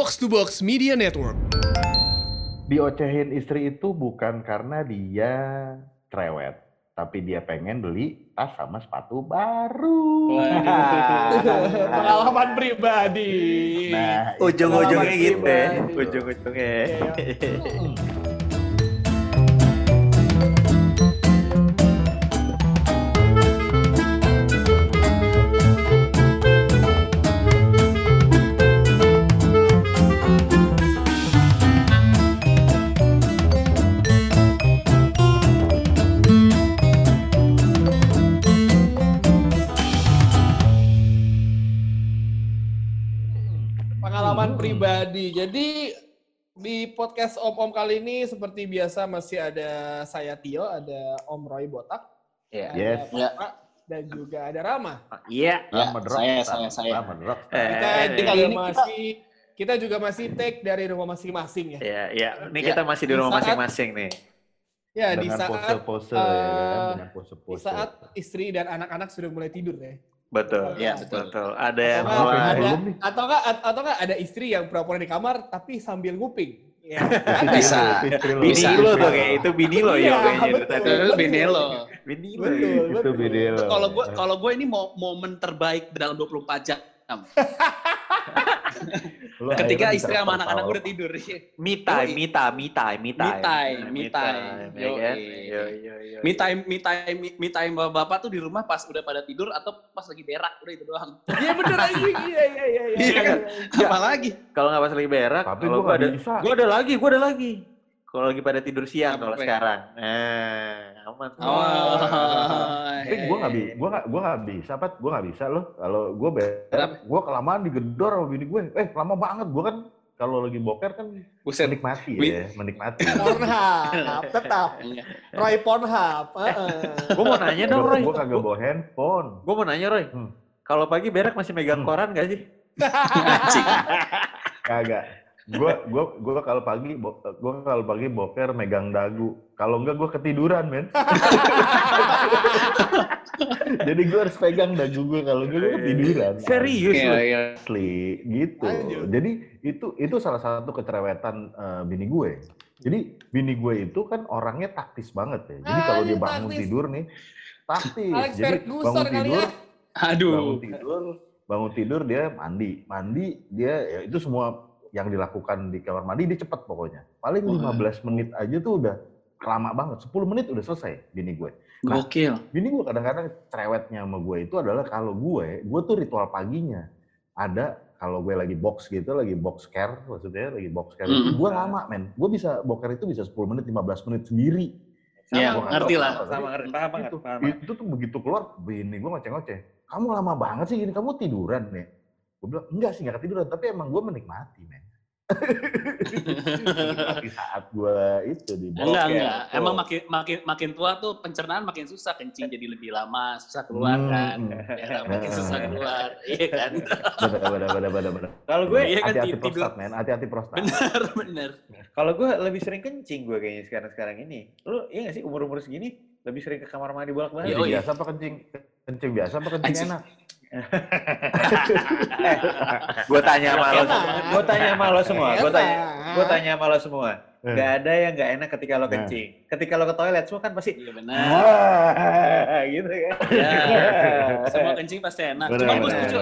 Box to Box Media Network. Diocehin istri itu bukan karena dia cerewet, tapi dia pengen beli tas sama sepatu baru. Pengalaman pribadi. Nah, Ujung-ujungnya gitu ya. Ujung-ujungnya. Di podcast Om Om kali ini seperti biasa masih ada saya Tio, ada Om Roy Botak, Iya. ada Yes. Pak, dan juga ada Rama. Iya. Ya, Rama Rock saya, saya, saya. Rama Star. Eh, Kita eh, juga kali ini kita- masih kita juga masih take dari rumah masing-masing ya. Iya, iya. Ini Ya. kita masih di Di rumah masing-masing nih. Ya di dengan saat pose-pose ya kan, eh, dengan di pose-pose. saat istri dan anak-anak sudah mulai tidur ya. Betul. Iya, betul. Betul. Ada yang Atau mulai- nggak ada, Belum nih. atau nggak atau nggak ada istri yang pura-pura di kamar tapi sambil nguping. Ya. Bisa. Istri lo. Bini Bisa. lo tuh kayak itu bini lo ya Iya, kayaknya itu betul. tadi. Itu bini lo. Bini lo. Betul. Itu bini lo. Kalau gue kalau gue ini mau momen terbaik dalam 24 jam. Lo Ketika istri sama anak-anak udah tidur. Me time, me time, me time, me time. Me time, me time. Yoi. Yo, yo, yo. Me time, me time, me time bapak-bapak tuh di rumah pas udah pada tidur atau pas lagi berak udah itu doang. Iya bener anjing. Iya iya iya iya. Iya kan? iya. Apalagi Kalau nggak pas lagi berak, Tapi kalau gue ada, gua ada lagi, gua ada lagi. Kalau lagi pada tidur siang kalau sekarang. Nah, aman. Oh, Tapi gue gak bisa, gue gak, gue gak bisa, Pat. Gue gak bisa loh. Kalau gue berak, gue kelamaan digedor sama bini gue. Eh, lama banget. Gue kan kalau lagi boker kan Buset. Menikmati ya, menikmati. Pornhub tetap. Iya. Roy Pornhub. heeh. Gue mau nanya dong, Roy. Gue kagak bawa handphone. Gue mau nanya, Roy. Hmm. Kalau pagi berak masih megang Hmm. koran gak sih? Kagak. Gue gue gue kalau pagi gue kalau pagi boker megang dagu. Kalau enggak gue ketiduran, men. Jadi gue harus pegang dagu gue kalau enggak gue ketiduran. Serius lu? iya. asli gitu. Lanjut. Jadi itu itu salah satu kecerewetan eh, bini gue. Jadi bini gue itu kan orangnya taktis banget ya. Jadi kalau dia bangun taktis. tidur nih taktis. Alex Jadi Ferguson bangun kali tidur, ya. Aduh. bangun tidur, bangun tidur dia mandi, mandi dia ya itu semua yang dilakukan di kamar mandi dia cepet pokoknya. Paling Wah. 15 menit aja tuh udah lama banget. 10 menit udah selesai bini gue. Nah, Gokil. Bini gue kadang-kadang cerewetnya sama gue itu adalah kalau gue, gue tuh ritual paginya. Ada kalau gue lagi box gitu, lagi box care, maksudnya lagi box care itu, Mm. gue lama men. Gue bisa boker itu bisa 10 menit, 15 menit sendiri. Iya, ngerti lah. Sama ngerti, paham banget, itu, itu tuh begitu keluar, bini gue ngoceh-ngoceh. Kamu lama banget sih gini, kamu tiduran nih. Gue bilang, enggak sih, enggak ketiduran. Tapi emang gue menikmati, men. menikmati saat gue itu di box. Enggak, enggak. betul. Emang makin makin makin tua tuh pencernaan makin susah, kencing jadi lebih lama, susah keluar Hmm, kan. hmm. Ya, makin susah keluar. Iya kan? Bener, bener, bener, bener, bener. Kalau gue, Iya kan, hati-hati prostat, men. Hati-hati prostat. Bener, bener. kalau gue lebih sering kencing gue kayaknya sekarang-sekarang ini. Lu iya gak sih umur-umur segini lebih sering ke kamar mandi bolak-balik? Iya, Kencing iya. biasa apa kencing? Kencing biasa apa kencing Anjing. enak? Gue tanya sama lo, Enak. gue tanya sama lo semua, gue tanya, gue tanya sama lo semua. Eh. Gak ada yang gak enak ketika lo Nah. kencing. Ketika lo ke toilet semua kan pasti Iya benar. wah gitu kan. Ya, semua kencing pasti enak. Cuma gue setuju.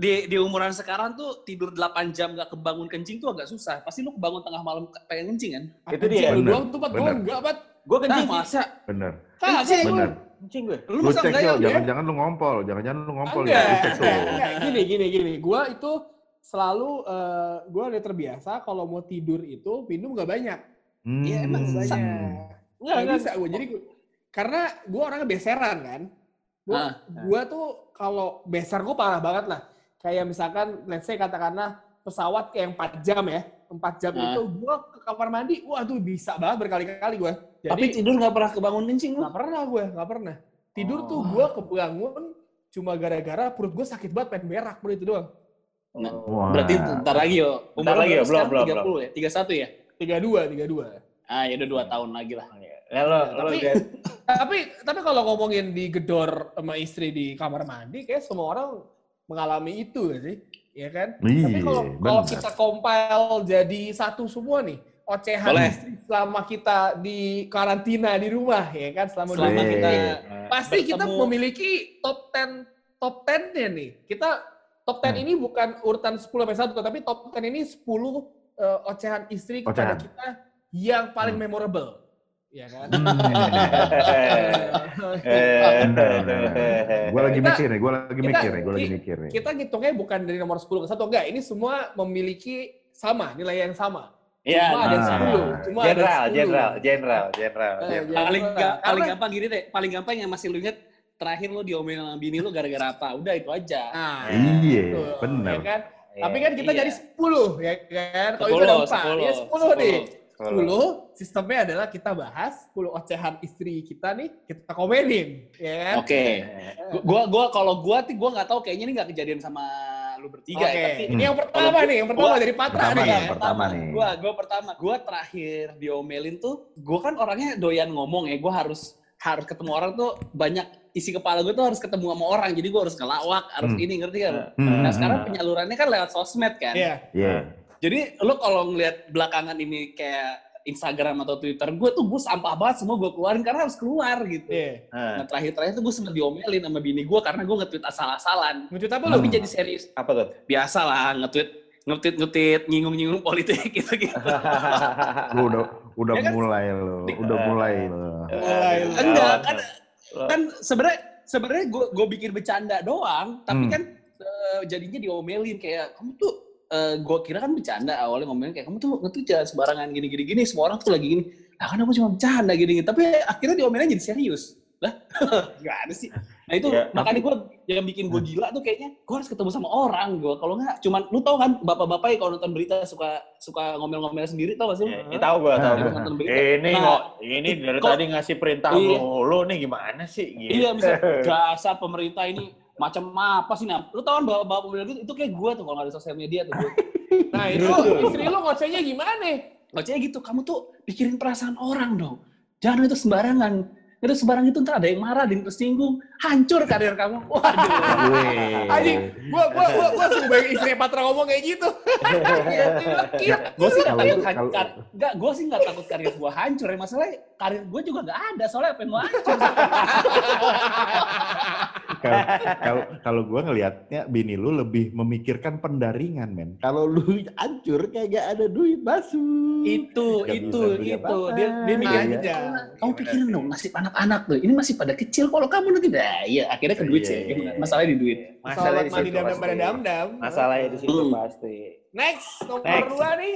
Di, di umuran sekarang tuh tidur 8 jam gak kebangun kencing tuh agak susah. Pasti lu kebangun tengah malam pengen kencing kan? Itu dia. Lu doang tuh, Pat. Gue enggak, Pat. Gue Nah, kencing masa? Bener, Kagak. bener. Kencing gue. Lu masa cek enggak ya? jangan-jangan lu ngompol, jangan-jangan lu ngompol ya. Enggak, enggak, enggak. Gini, gini, gini. Gue itu selalu, eh gue udah terbiasa kalau mau tidur itu minum nggak banyak. Hmm. Iya, emang Nggak Sa- banyak. Nggak, nggak bisa gue. Jadi gua- karena gue orangnya beseran kan. Gue Ah. gua tuh kalau beser gue parah banget lah. Kayak misalkan, let's say katakanlah pesawat yang 4 jam ya. 4 jam Ah. itu gue ke kamar mandi, wah tuh bisa banget berkali-kali gue. Jadi Tapi tidur gak pernah kebangun kencing lu? nggak pernah gue, nggak pernah. Tidur tuh Oh. gue kebangun cuma gara-gara perut gue sakit banget pengen berak udah itu doang. Nah, Wah. Berarti bentar lagi yo. Bentar lagi yo, belum, belum, 30 ya? 31 ya? 32, 32. Ah, ya udah 2 tahun lagi lah. Ya lo, lo Tapi- guys. tapi tapi kalau ngomongin digedor sama istri di kamar mandi, kayak semua orang mengalami itu gak sih? Ya kan? Iya, Tapi kalau kalau kita compile jadi satu semua nih, ocehan Boleh. istri selama kita di karantina di rumah, ya kan? Selama, di Selama rumah. kita Iya. pasti kita bertemu- memiliki top 10 top 10-nya nih. Kita top 10 Hmm. ini bukan urutan 10 sampai 1, tapi top 10 ini 10 eh, ocehan istri kepada Ocehan. kita yang paling Hmm. memorable. Ya kan? Eh, Gue lagi mikir nih, gue lagi mikir nih, gue lagi ki- mikir nih. kita ngitungnya bukan dari nomor 10 ke 1 enggak, ini semua memiliki sama, nilai yang sama. Iya, Cuma ada nah. 10, cuma ada General, 10. general, general, general. Eh, general. Paling ga- paling gampang gini deh, paling gampang yang masih lu inget terakhir lu diomelin sama bini lu gara-gara apa? Udah itu aja. Nah, Iya, benar. ya kan? Tapi kan kita Iya. jadi 10, ya kan? Kalau itu ada 4, ya 10 nih. 10, sistemnya adalah kita bahas 10 ocehan istri kita nih, kita komenin, ya kan? Oke. Gu- Gua gua kalau gua tuh gua nggak tahu kayaknya ini nggak kejadian sama lu bertiga Oke, ya, tapi ini yang pertama Kalau nih, yang pertama gua- dari Patra pertama nih. ya. yang pertama nih. Gua gua pertama, gua terakhir diomelin tuh, gua kan orangnya doyan ngomong ya, gua harus harus ketemu orang tuh banyak isi kepala gue tuh harus ketemu sama orang, jadi gua harus ngelawak, harus Hmm. ini ngerti kan? Hmm, Nah sekarang hmm. penyalurannya kan lewat sosmed kan. Iya. Iya. Jadi lo kalau ngeliat belakangan ini kayak Instagram atau Twitter gue tuh gue sampah banget semua gue keluarin karena harus keluar gitu. Iya. Nah terakhir-terakhir tuh gue sempet diomelin sama bini gue karena gue nge-tweet asal-asalan. Ngecut apa lu? Tapi jadi serius. Apa tuh? Biasa lah nge-tweet, nge-tweet, nge-tweet, nyinggung-nyinggung politik gitu-gitu. Lu udah udah Ya kan? mulai lo, udah mulai lo. Mulai lu. Enggak, kan, kan sebenarnya sebenarnya gue gue bikin bercanda doang, tapi Hmm. kan eh, jadinya diomelin kayak kamu tuh gue kira kan bercanda awalnya ngomelin kayak kamu tuh nge-tweet jangan sembarangan gini-gini gini semua orang tuh lagi gini. Nah kan aku cuma bercanda gini-gini, tapi akhirnya diomelin jadi serius. Lah, gak ada sih. Nah itu Ya, makanya gue yang bikin gue gila tuh kayaknya gue harus ketemu sama orang gue. Kalau nggak, cuman lu tau kan bapak-bapak yang kalau nonton berita suka suka ngomel-ngomel sendiri tau gak sih? Ya, ini tahu gua, tahu gua. Nonton berita. Ini Nah, kok, ini dari kok- tadi ngasih perintah Iya. mulu nih gimana sih? Gitu. Iya, misalnya dasar pemerintah ini macam apa sih nah? Lu tau kan bapak-bapak pemuda gitu, itu kayak gue tuh kalau nggak ada sosial media tuh. Nah, itu istri lu ngocehnya gimana? Ngocehnya gitu, kamu tuh pikirin perasaan orang dong. Jangan itu sembarangan. Itu sembarangan itu ntar ada yang marah, ada yang tersinggung, hancur karir kamu. Waduh. Anjing, gua gua gua gua suka bayangin istri Patra ngomong kayak gitu. gue sih nggak Kalau- takut, kalau- kar- nggak, gue sih nggak takut karir gue hancur. Ya masalahnya karir gue juga nggak ada. Soalnya apa yang mau hancur? Kalau kalau kalau gue ngelihatnya bini lu lebih memikirkan pendaringan men. Kalau lu hancur kayak gak ada duit masuk. itu, Nggak itu, itu. apa-apa. Dia, dia mikir, Iya. Aja. kamu pikirin dong nasib anak-anak tuh. Ini masih pada kecil. Kalau kamu nanti dah, iya akhirnya ke duit Iya, sih. iya, iya. Masalahnya di duit. Masalahnya di situ dam pada pasti. dam-dam. Masalahnya di situ Hmm. pasti. Next, nomor Next. dua nih.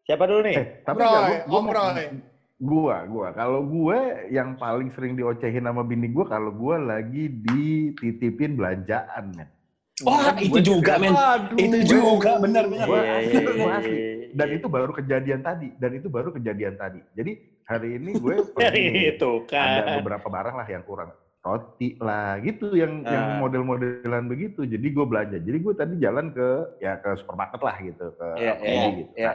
Siapa dulu nih? Eh, tapi Roy, nggak, gua, gua, Roy. gua, gua. Kalau gue yang paling sering diocehin sama bini gue kalau gue lagi dititipin belanjaan men. Wah, Kan itu juga, men. Itu juga, benar-benar. Dan itu baru kejadian tadi. Dan itu baru kejadian tadi. Jadi hari ini gue pergi itu ada kan. beberapa barang lah yang kurang roti lah gitu yang yang Ah. model-modelan begitu. Jadi gue belanja. Jadi gue tadi jalan ke ya ke supermarket lah gitu ke Iya, Aldi iya, gitu. iya, Nah,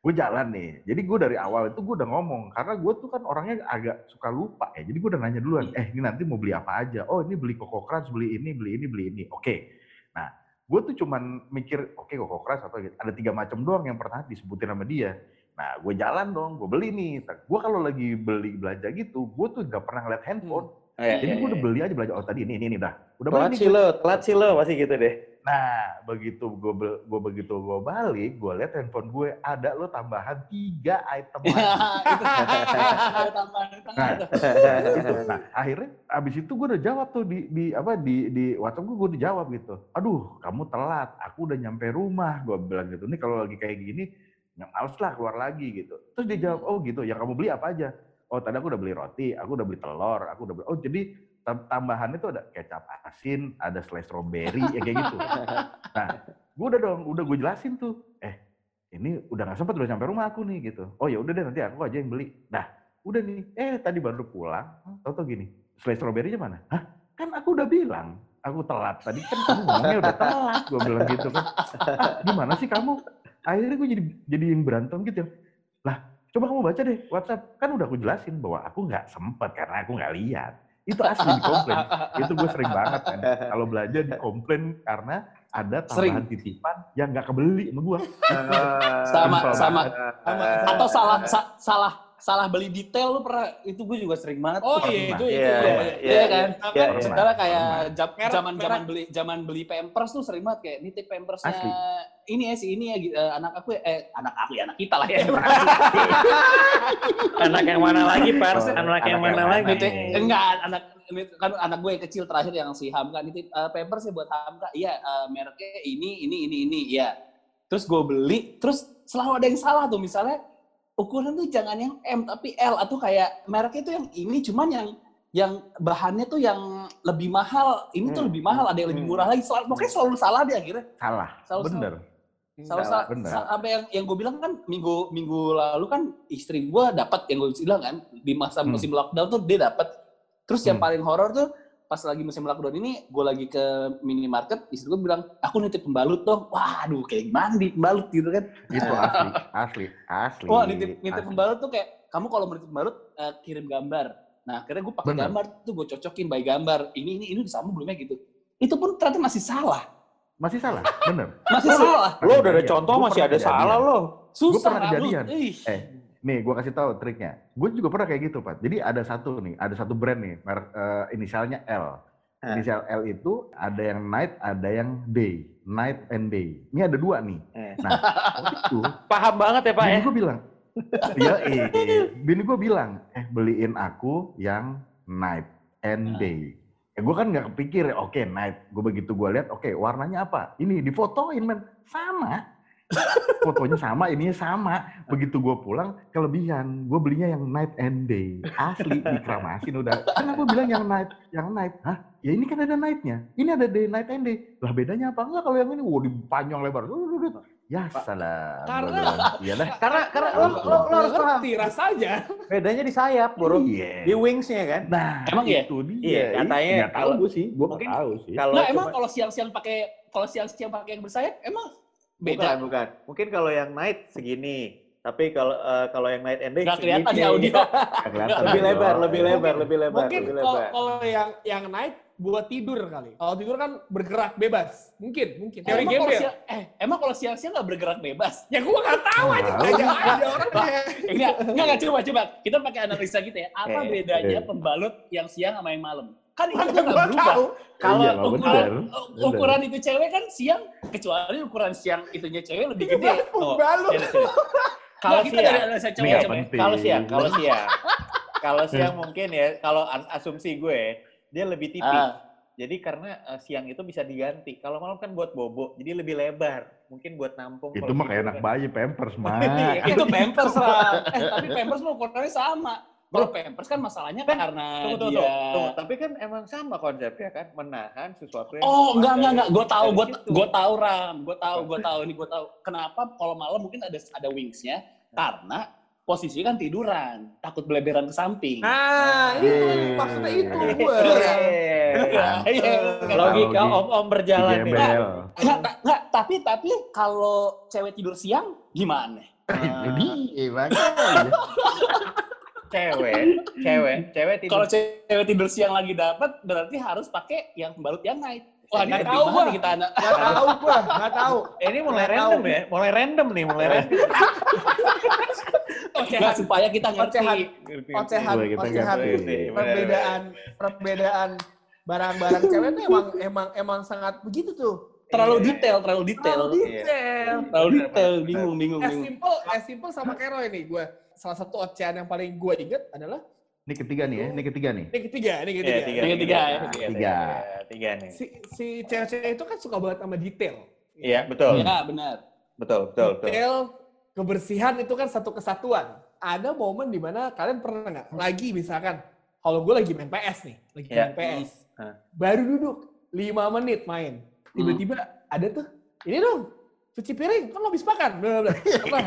gue jalan nih. Jadi gue dari awal itu gue udah ngomong karena gue tuh kan orangnya agak suka lupa ya. Jadi gue udah nanya duluan eh ini nanti mau beli apa aja? Oh ini beli koko crunch beli ini beli ini beli ini. Oke. Nah gue tuh cuman mikir oke koko crunch atau gitu. Ada tiga macam doang yang pernah disebutin sama dia nah gue jalan dong gue beli nih gue kalau lagi beli belanja gitu gue tuh gak pernah ngeliat handphone Oh, iya, jadi iya, gue udah iya. beli aja belanja oh tadi ini ini, ini dah udah Telat beli sih lo, telat sih lo, pasti gitu deh. nah begitu gue gue begitu gue balik gue lihat handphone gue ada lo tambahan tiga item lagi itu Nah, tuh. gitu. Nah, akhirnya abis itu gue udah jawab tuh di di apa di di WhatsApp gue gue udah jawab gitu. Aduh, kamu telat. Aku udah nyampe rumah. Gue bilang gitu. Nih kalau lagi kayak gini, nggak males lah keluar lagi gitu. Terus dia jawab, oh gitu. Yang kamu beli apa aja? Oh tadi aku udah beli roti, aku udah beli telur, aku udah beli. Oh jadi tam- tambahannya tuh ada kecap asin, ada selai strawberry, ya kayak gitu. Nah, gue udah dong, udah gue jelasin tuh. Eh, ini udah nggak sempet udah sampai rumah aku nih gitu. Oh ya udah deh nanti aku aja yang beli. Nah, udah nih. Eh tadi baru pulang, tau tau gini. Selai strawberry-nya mana? Hah? Kan aku udah bilang, aku telat. Tadi kan kamu ngomongnya udah telat, gue bilang gitu kan. Gimana sih kamu? Akhirnya gue jadi jadiin berantem gitu ya. Lah, coba kamu baca deh WhatsApp. Kan udah aku jelasin bahwa aku nggak sempet karena aku nggak lihat. Itu asli dikomplain. Itu gue sering banget kan. Kalau belanja dikomplain karena ada Sering. tambahan titipan yang nggak kebeli sama gua. Sama sama Sama- atau salah sa- salah salah beli detail lu pernah itu gue juga sering banget. Oh tuh. iya itu itu. Iya, iya, iya, iya. Iya kan? Nah, Iya, kayak zaman zaman beli zaman beli pampers tuh sering banget kayak nitip pampersnya Asli. ini ya si ini ya eh, anak aku ya, eh anak aku ya anak kita lah ya. Anak yang mana lagi, Pak? Oh, Anak yang anak mana yang lagi? mana? Nitip, enggak anak ini- kan anak gue yang kecil terakhir yang si Hamka nitip eh, pampers ya buat Hamka. Iya eh, mereknya ini ini ini ini ya. Terus gue beli, terus selalu ada yang salah tuh misalnya ukuran tuh jangan yang M tapi L atau kayak mereknya tuh yang ini cuman yang yang bahannya tuh yang lebih mahal, ini tuh Hmm. lebih mahal, ada yang lebih murah lagi. Selalu, pokoknya selalu salah deh akhirnya. Salah, Selalu bener. Selalu Salah, salah. bener. Sampai yang yang gue bilang kan minggu minggu lalu kan istri gue dapat yang gue bilang kan di masa Hmm. musim lockdown tuh dia dapat. Terus yang Hmm. paling horor tuh pas lagi musim lockdown ini gue lagi ke minimarket istri gue bilang aku nitip pembalut dong. Waduh kayak gimana di pembalut gitu kan. Itu asli, asli, asli. Wah nitip nitip asli. pembalut tuh kayak kamu kalau mau nitip pembalut eh, kirim gambar. Nah akhirnya gue pakai gambar tuh gue cocokin by gambar. Ini ini ini sama belumnya gitu. Itu pun ternyata masih salah. Masih salah, bener. Masih salah. Lo udah ada Kejadian. contoh Gua masih pernah ada salah lo. Susah pernah Ram, lu. kejadian. Eh, Nih, gua kasih tahu triknya. Gue juga pernah kayak gitu, Pak. Jadi ada satu nih, ada satu brand nih, merek eh, inisialnya L. Inisial L itu ada yang night, ada yang day. Night and day. Ini ada dua nih. Eh. Nah, waktu itu Paham banget ya, Pak ya? bini gue bilang, ya eh, bini gue bilang, eh beliin aku yang night and day. Eh gue kan nggak kepikir, oke night. Gue begitu gue lihat, oke warnanya apa? Ini difotoin men, sama. Fotonya sama, ininya sama. Begitu gue pulang, kelebihan. Gue belinya yang night and day. Asli, dikeramasin udah. Kan aku bilang yang night, yang night. Hah? Ya ini kan ada nightnya. Ini ada day, night and day. Lah bedanya apa? Enggak kalau yang ini, wah dipanjang lebar. Ya salah. Karena- Iya dah. Karena karena lo, Lo, lo, harus paham. ngerti rasanya. Bedanya di sayap, Bro. Iya. Di wingsnya kan. Nah, Emang ya? itu dia. Iya, katanya Nggak tahu kalau- gue sih, gue nggak tahu sih. Kalau emang kalau siang-siang pakai kalau siang-siang pakai yang bersayap emang beda. bukan. Mungkin kalau yang night segini. Tapi kalau eh, kalau yang night and day Nggak kelihatan segini. di audio. Nggak lebih lebar, lebih lebar, lebih lebar, Mungkin lebih kalau lebar. kalau yang yang night buat tidur kali. Kalau tidur kan bergerak bebas. Mungkin, mungkin. Eh, Teori emang kalau gembel. siang, eh, emang kalau siang-siang nggak bergerak bebas? Ya gua nggak tahu aja. Aja aja orangnya. Enggak, enggak, enggak, coba, coba. Kita pakai analisa gitu ya. Apa bedanya pembalut yang siang sama yang malam? Kan itu Mana kan nggak gua berubah. tahu. Kalau Iya ukuran, bener. ukuran itu cewek kan siang, kecuali ukuran siang itunya cewek lebih gede. Oh, sini, sini. Kalau Kalau kita dari siang, analisa cowok coba. ya. penting. kalau siang, kalau siang, kalau siang mungkin ya, kalau asumsi gue dia lebih tipis. Ah. Jadi karena eh, siang itu bisa diganti. Kalau malam kan buat bobo, jadi lebih lebar. Mungkin buat nampung. Itu mah kayak tidur anak kan. bayi, pampers mah. Iya, itu pampers lah. Eh, tapi pampers mah ukurannya sama. Kalau pampers kan masalahnya Kan, karena Tunggu, tunggu, dia... tunggu, tunggu. Tapi kan emang sama konsepnya kan, menahan sesuatu yang. Oh enggak enggak enggak, gue tahu, gue gue tahu ram, gue tahu, gue tahu ini gue tahu. Kenapa kalau malam mungkin ada ada wingsnya? Karena posisinya kan tiduran, takut beleberan ke samping. Nah, itu maksudnya itu gua. Iya, iya. Logika Logi- om-om berjalan nih. Gembel. Enggak, enggak, tapi tapi kalau cewek tidur siang gimana? Itu dia, makanya. Cewek, cewek, cewek tidur. Kalau cewek tidur siang lagi dapat, berarti harus pakai yang pembalut yang night. Wah, Nggak tahu gua. kita anak. Nggak tahu gua, nggak tahu. Eh, ini mulai Nggak random tahu. ya, mulai random nih, mulai random. Nggak, supaya kita ngerti. Ocehan, ocehan, ocehan. Bener, Perbedaan, perbedaan barang-barang cewek itu emang emang emang sangat begitu tuh. Terlalu detail, terlalu detail. Terlalu detail. Terlalu Bener, detail, bingung, bingung, As bingung. simple, as simple sama Kero ini gue. Salah satu ocehan yang paling gue inget adalah Ini ketiga nih ya, ini ketiga nih. ini ketiga, ini Iya, ketiga. tiga, Yang ketiga, ya. tiga, Tiga. tiga nih. Si si cewek-cewek itu kan suka banget sama detail. Iya, betul, Ya, benar. betul, betul, betul. Detail, kebersihan itu kan satu kesatuan. Ada momen di mana kalian pernah nggak lagi misalkan kalau gue lagi main PS nih, lagi Iya. main PS, Hmm. baru duduk 5 menit main, tiba-tiba ada tuh ini dong cuci piring kan lo habis makan, bla bla. Apa?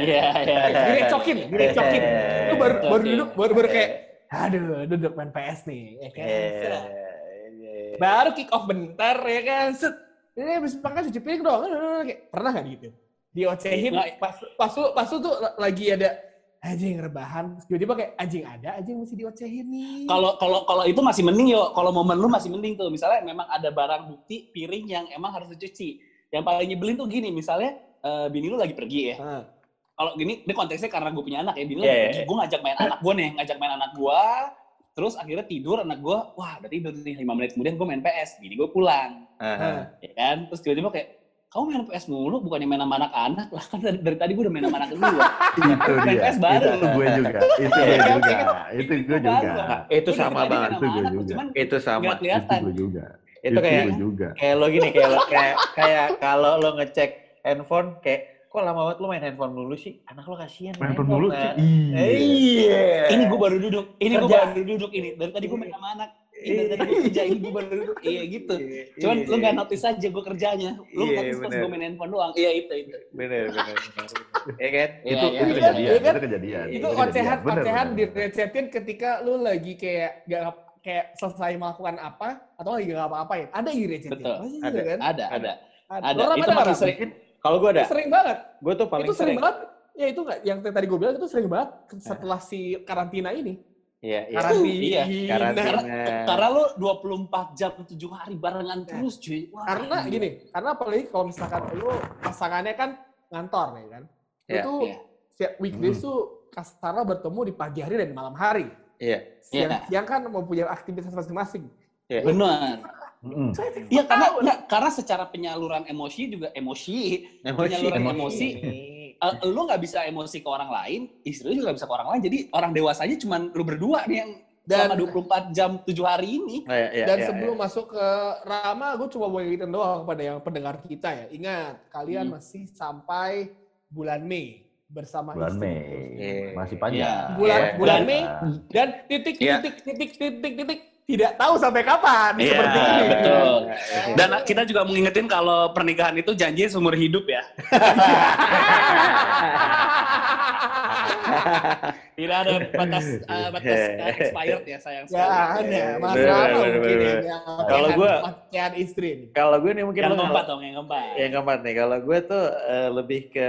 Iya, iya. iya. direcokin, direcokin. Itu baru baru duduk, baru baru kayak, aduh, duduk main PS nih, ya kan. Iya, Set. iya. Baru kick off bentar ya kan, set. Ini habis makan cuci piring dong, Kayak, pernah nggak gitu? Diocehin, pas pas lu, pas lu tuh lagi ada anjing rebahan. Terus Tiba-tiba kayak anjing ada anjing mesti diocehin nih. Kalau kalau kalau itu masih mending yo. Kalau momen lu masih mending tuh. Misalnya memang ada barang bukti piring yang emang harus dicuci. Yang paling nyebelin tuh gini, misalnya eh, bini lu lagi pergi ya. Hah. Kalau gini, ini konteksnya karena gue punya anak ya. Bini lu Iya, lagi iya, pergi, iya. gue ngajak main anak gue nih, ngajak main anak gue. Terus akhirnya tidur anak gue, wah udah tidur nih 5 menit kemudian gue main PS. Bini gue pulang, Aha. ya kan? Terus tiba-tiba kayak, kamu main PS mulu, bukannya main sama anak-anak lah kan dari, dari tadi gue udah main sama anak lu. itu Main dia. PS baru. Itu gue juga. Itu gue Iya, juga. kan? Itu Itu gue baru. juga. Nah, itu sama banget. Itu gue juga. Cuman Itu sama. Itu kelihatan. gue juga. Itu kayak gue juga. kayak lo gini kayak lo kayak kayak kalau lo ngecek handphone kayak kok lama banget lo main handphone dulu sih anak lo kasihan main Handphone dulu kan? sih. Iya. iya Ini gue baru duduk, ini gue baru duduk ini. Dari tadi gue main sama anak, ini dari tadi gue kerja, gue baru. Iya gitu. Iya, Cuman iya. lu gak notice aja gue kerjanya. Lu Iya, notice pas gue main handphone doang. Iya itu itu. bener bener ya kan Iya, Itu iya, itu iya. kejadian. Iya kan? Itu kejadian. itu Itu ocehan ocehan direcetin ketika lu lagi kayak gak kayak selesai melakukan apa atau lagi gak apa-apain ada yang direcetin Betul. Ada. kan Ada, ada. Ada. Itu ada makin nggak? sering. kalau gue ada sering banget gue tuh paling itu sering, banget ya itu nggak yang tadi gue bilang itu sering banget setelah si karantina ini iya iya karantina Iya, karantina Karena lu 24 jam 7 hari barengan terus cuy. Wah, karena gini karena apalagi kalau misalkan lu pasangannya kan ngantor ya kan Iya, itu iya. setiap weekdays Hmm. tuh kasarnya bertemu di pagi hari dan malam hari iya siang, siang kan mempunyai aktivitas masing-masing iya Benar. Mm-mm. Iya karena enggak, karena secara penyaluran emosi juga emosi. emosi Penyaluran emosi. Eh, lu nggak bisa emosi ke orang lain, istri lu juga nggak bisa ke orang lain. Jadi orang dewasanya cuma lu berdua nih yang Dan- selama 24 jam 7 hari ini. Oh, iya, iya, Dan iya, sebelum iya. masuk ke Rama, gue cuma mau ngingetin doang pada yang pendengar kita ya. Ingat, kalian Hmm. masih sampai bulan Mei bersama Bulan istri. Mei. Iya. Masih panjang. Iya. Bulan- Ya, bulan ya. Mei. Dan titik, Iya. titik, titik, titik, titik, tidak tahu sampai kapan. Iya, seperti ini. betul. Iya. Dan kita juga mengingetin kalau pernikahan itu janji seumur hidup ya. Tidak ada batas eh, batas eh, expired ya sayang Ya sekali. ada, Mas Bener, Rama bener, mungkin bener, ya. bener. yang Kalau gua- pakaian istri nih. kalau gue nih mungkin Yang keempat dong, yang keempat. Yang keempat nih, kalau gue tuh eh, lebih ke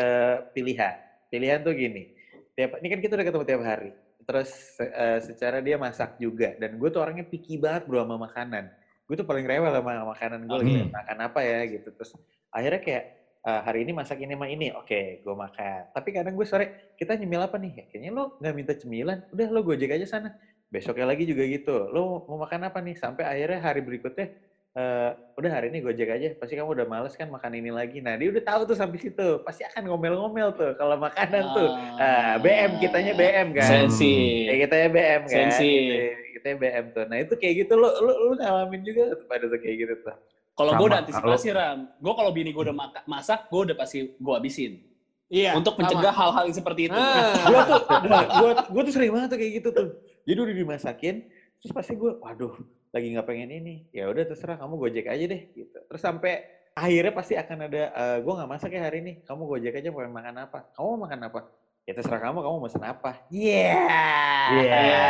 pilihan. Pilihan tuh gini, tiap ini kan kita udah ketemu tiap hari. Terus eh, secara dia masak juga, dan gue tuh orangnya picky banget bro sama makanan. Gue tuh paling rewel sama makanan gue lagi Hmm. makan apa ya gitu. Terus akhirnya kayak eh, hari ini masak ini sama ini, oke gue makan. Tapi kadang gue sore kita nyemil apa nih? Kayaknya lo nggak minta cemilan, udah lo gojek aja sana. Besoknya lagi juga gitu. Lo mau makan apa nih? Sampai akhirnya hari berikutnya eh udah hari ini gojek aja pasti kamu udah males kan makan ini lagi nah dia udah tahu tuh sampai situ pasti akan ngomel-ngomel tuh kalau makanan tuh ah, BM kitanya BM kan Sensi. ya kitanya BM kan Sensi. Kita- kitanya BM tuh nah itu kayak gitu lo lo, lo ngalamin juga tuh pada tuh kayak gitu tuh Kalau gue udah antisipasi Ram, gue kalau bini gue udah maka- masak, gue udah pasti gue habisin. Iya. Untuk mencegah hal-hal seperti itu. Ah. gue tuh gue gue tuh sering banget tuh kayak gitu tuh jadi udah dimasakin terus pasti gue waduh lagi nggak pengen ini ya udah terserah kamu gojek aja deh gitu terus sampai akhirnya pasti akan ada eh, gue nggak masak ya hari ini kamu gojek aja mau makan apa kamu mau makan apa ya terserah kamu kamu pesan apa iya Iya.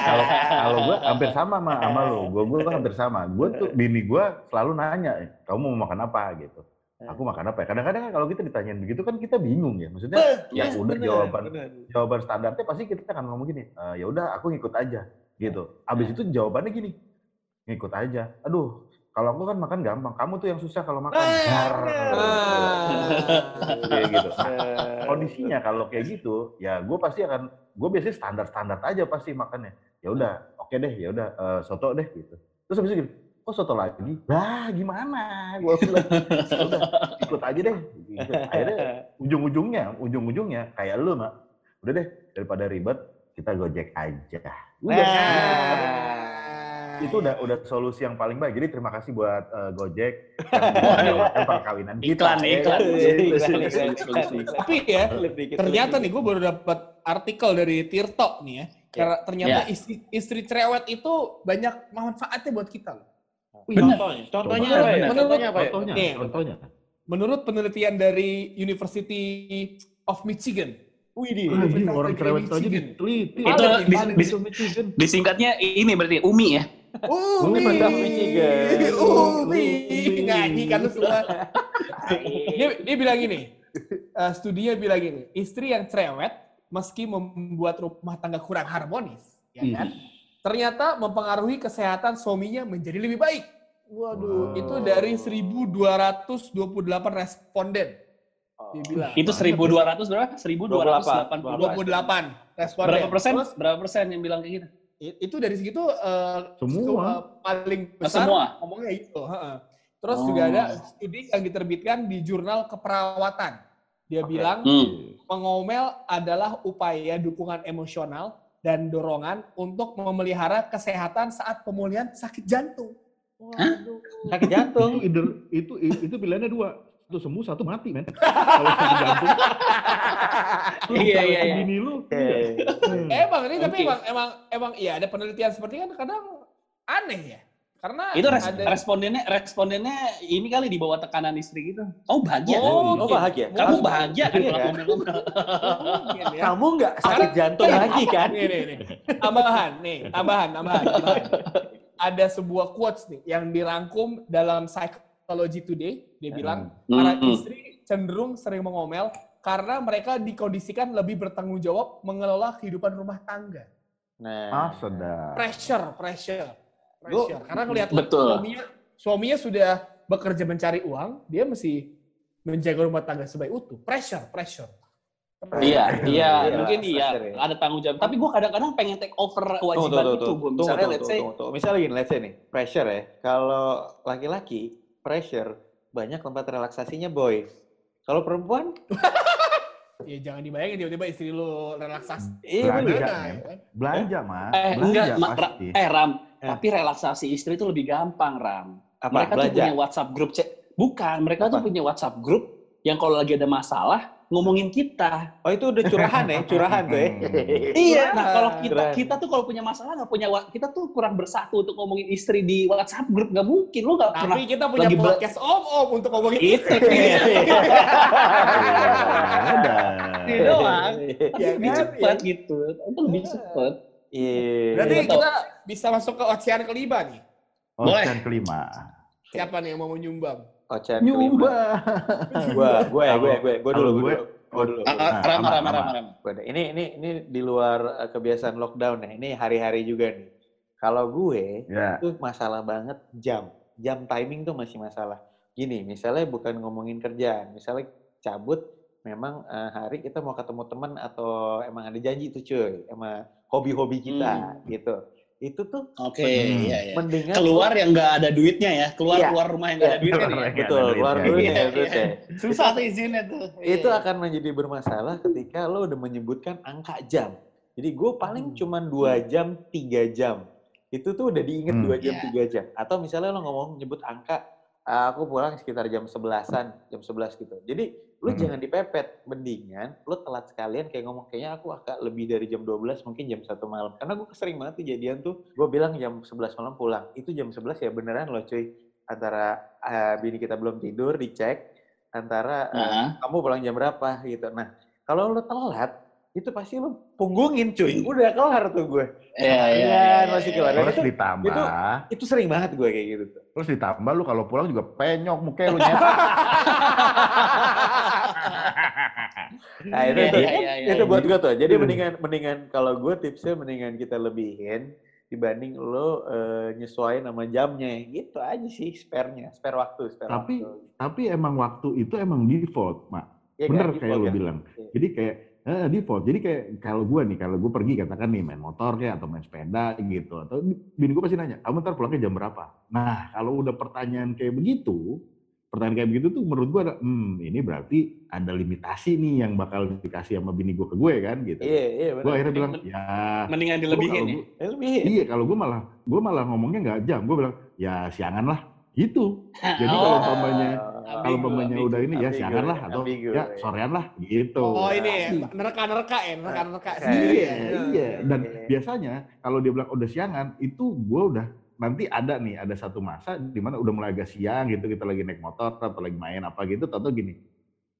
Kalau kalau gue hampir sama sama sama lo, gue gue hampir sama. Gue tuh bini gue selalu nanya, "Eh, kamu mau makan apa gitu. Aku makan apa ya? Kadang-kadang kan kalau kita ditanyain begitu kan kita bingung ya. Maksudnya ya Iya, udah bener, jawaban bener. jawaban standarnya pasti kita akan ngomong gini, "Eh, ya udah aku ngikut aja gitu. Abis itu jawabannya gini, ngikut aja. Aduh, kalau aku kan makan gampang. Kamu tuh yang susah kalau makan. Dar. Kayak gitu. Nah, kondisinya kalau kayak gitu, ya gue pasti akan, gue biasanya standar-standar aja pasti makannya. Ya udah, oke deh, ya udah eh, soto deh gitu. Terus habis itu gini, kok soto lagi? Lah gimana? Gue bilang, "Ya udah ikut aja deh. Gitu. Akhirnya ujung-ujungnya, ujung-ujungnya kayak lu mak, udah deh daripada ribet kita gojek aja. Udah. Nah. Itu udah udah solusi yang paling baik. Jadi terima kasih buat eh, Gojek yang perkawinan kita. Iklan, ya. iklan. Iklan, iklan, iklan. Tapi ya, Lebih gitu, ternyata nih gue baru dapat artikel dari Tirto nih ya. Karena ternyata Ya. istri, istri cerewet itu banyak manfaatnya buat kita loh. Contohnya, contohnya Coba. apa ya? Menurut- Contohnya apa ya? Contohnya, Nih. contohnya. Menurut penelitian dari University of Michigan, Wih, di. Orang cerewet aja diteliti. Itu. Disingkatnya ini berarti Umi ya. Umi, Universitas Michigan. Umi, Umi. ngaji kan lu semua. dia, dia bilang gini, eh, studinya bilang gini, istri yang cerewet meski membuat rumah tangga kurang harmonis, ya Ih. kan? Ternyata mempengaruhi kesehatan suaminya menjadi lebih baik. Waduh, Wow. itu dari 1228 responden. Dia bilang. Itu 1200 berapa? 1280. 28 responden. Berapa persen? Terus, Berapa persen yang bilang kayak gitu? itu dari segitu eh, Semua. eh, paling besar Semua? ngomongnya itu. heeh. Terus Oh. juga ada studi yang diterbitkan di jurnal keperawatan. Dia Oke. bilang Hmm. mengomel adalah upaya dukungan emosional dan dorongan untuk memelihara kesehatan saat pemulihan sakit jantung. Waduh. Sakit jantung. Itu, itu, itu, itu pilihannya dua. Satu sembuh, satu mati, men. Kalau sakit jantung. Iya, iya, iya. bini lu. Oke. iya. Emang ini tapi emang emang emang iya ada penelitian seperti kan kadang aneh ya. Karena Itu res- ada respondennya respondennya ini kali di bawah tekanan istri gitu. Oh bahagia. Oh, Oh bahagia. Kamu bahagia kan Iya kalau kan? mungkin ya. Kamu nggak sakit jantung lagi kan? Nih, nih, nih. Tambahan, nih, tambahan, tambahan, tambahan. Ada sebuah quotes nih yang dirangkum dalam Psychology Today. Dia bilang, para Hmm. istri cenderung sering mengomel karena mereka dikondisikan lebih bertanggung jawab mengelola kehidupan rumah tangga. Nah, Ah, sedap. Pressure, pressure, pressure. Karena ngelihat suaminya, suaminya sudah bekerja mencari uang, dia mesti menjaga rumah tangga sebaik utuh. Pressure, pressure. Iya, iya, Iya, mungkin iya pressure ya. ada tanggung jawab. Tapi gue kadang-kadang pengen take over kewajiban itu. tunggu, Gue tunggu, misalnya tunggu, let's say. Misalnya gini, let's say nih, pressure ya. Kalau laki-laki, pressure, banyak tempat relaksasinya boy. Kalau perempuan, Ya jangan dibayangin tiba-tiba istri lu relaksasi. iya Belanja, ya kan? Belanja, Mas. eh Belanja enggak, Ma- Ra- pasti. eh Ram, Eh. tapi relaksasi istri itu lebih gampang Ram. Apa? mereka tuh Belanja? punya WhatsApp grup cek. Bukan, mereka tuh Apa? punya WhatsApp grup yang kalau lagi ada masalah ngomongin kita. Oh itu udah curahan ya, curahan tuh ya. Iya, nah kalau kita kita tuh kalau punya masalah nggak punya kita tuh kurang bersatu untuk ngomongin istri di WhatsApp grup nggak mungkin lo nggak pernah Tapi kita punya lagi podcast om-om untuk ngomongin itu istri. Ada. Itu doang. Tapi Iya lebih kan? cepat Iya. gitu. Itu lebih cepat. Iya. Berarti Iya, kita bisa masuk ke ocean kelima nih. Boleh. Ocean kelima. Siapa nih yang mau menyumbang? Kelima. Nyumba. Gua, gue, gue, gue, gue dulu, kalau gue gue- dulu. Gue dulu. Ram, sama, ram, sama. ram, ram. Gua deh. Ini, ini, ini di luar eh, kebiasaan lockdown ya. Ini hari-hari juga nih. Kalau gue, Ya. itu masalah banget jam. Jam timing tuh masih masalah. Gini, misalnya bukan ngomongin kerjaan. Misalnya cabut, memang eh, hari kita mau ketemu teman atau emang ada janji tuh cuy. Sama hobi-hobi kita gitu. Itu tuh Oke, Hmm. iya, iya. mendingan Keluar yang nggak ada duitnya ya, keluar Iya. keluar rumah yang nggak ada Iya, duitnya keluar nih. yang betul ada keluar duitnya. duit Iya, ya iya. duitnya. Susah tuh izinnya tuh. itu Iya. akan menjadi bermasalah ketika lo udah menyebutkan angka jam. Jadi gue paling Hmm. cuman dua jam, tiga jam. Itu tuh udah diinget Hmm. dua jam, Iya. tiga jam. Atau misalnya lo ngomong nyebut angka, "Ah, aku pulang sekitar jam sebelasan, jam sebelas gitu. Jadi lo Hmm. jangan dipepet. Mendingan lo telat sekalian kayak ngomong, kayaknya aku agak lebih dari jam 12, mungkin jam satu malam. Karena gue sering banget kejadian tuh, gue bilang jam 11 malam pulang. Itu jam 11 ya beneran loh cuy. Antara ah, bini kita belum tidur, dicek. Antara ah, Nah, kamu pulang jam berapa gitu. Nah, kalau lo telat, itu pasti lo punggungin cuy. Udah kelar tuh gue. iya, iya, Iya, iya, masih iya. kelar. Terus itu, ditambah, itu- itu sering banget gue kayak gitu tuh. terus ditambah lu kalau pulang juga penyok mukanya lu nyetak. Nah, itu, itu, iya, iya, iya. itu buat gue tuh. Jadi Iya. mendingan, mendingan kalau gue tipsnya mendingan kita lebihin dibanding lo eh, nyesuaiin sama jamnya. Gitu aja sih spare-nya, spare waktu, spare Tapi- waktu. Tapi emang waktu itu emang default, Mak. Ya, Bener kan, kayak default lu kan? bilang. Jadi kayak eh, default. Jadi kayak kalau gue nih, kalau gue pergi katakan nih main motor kayak atau main sepeda gitu. Atau bini gue pasti nanya, kamu ntar pulangnya jam berapa? Nah kalau udah pertanyaan kayak begitu, pertanyaan kayak begitu tuh menurut gue ada, hmm ini berarti ada limitasi nih yang bakal dikasih sama bini gue ke gue kan gitu. Iya, iya Gue akhirnya bilang, ya Mendingan dilebihin kalau ya. gua-. Iya, kalau gue malah gue malah ngomongnya nggak jam. Gue bilang ya siangan lah, gitu. Jadi kalau Oh. umpamanya kalau umpamanya ambigu, udah ini ya siangan lah atau ambigu, ya ya. sorean lah, gitu. Oh ini ya, nerka-nerka ya, nerka-nerka Eh, sendiri Iya, ya. iya. Dan Iya. biasanya kalau dia bilang udah siangan, itu gue udah nanti ada nih ada satu masa di mana udah mulai agak siang gitu kita lagi naik motor atau lagi main apa gitu atau gini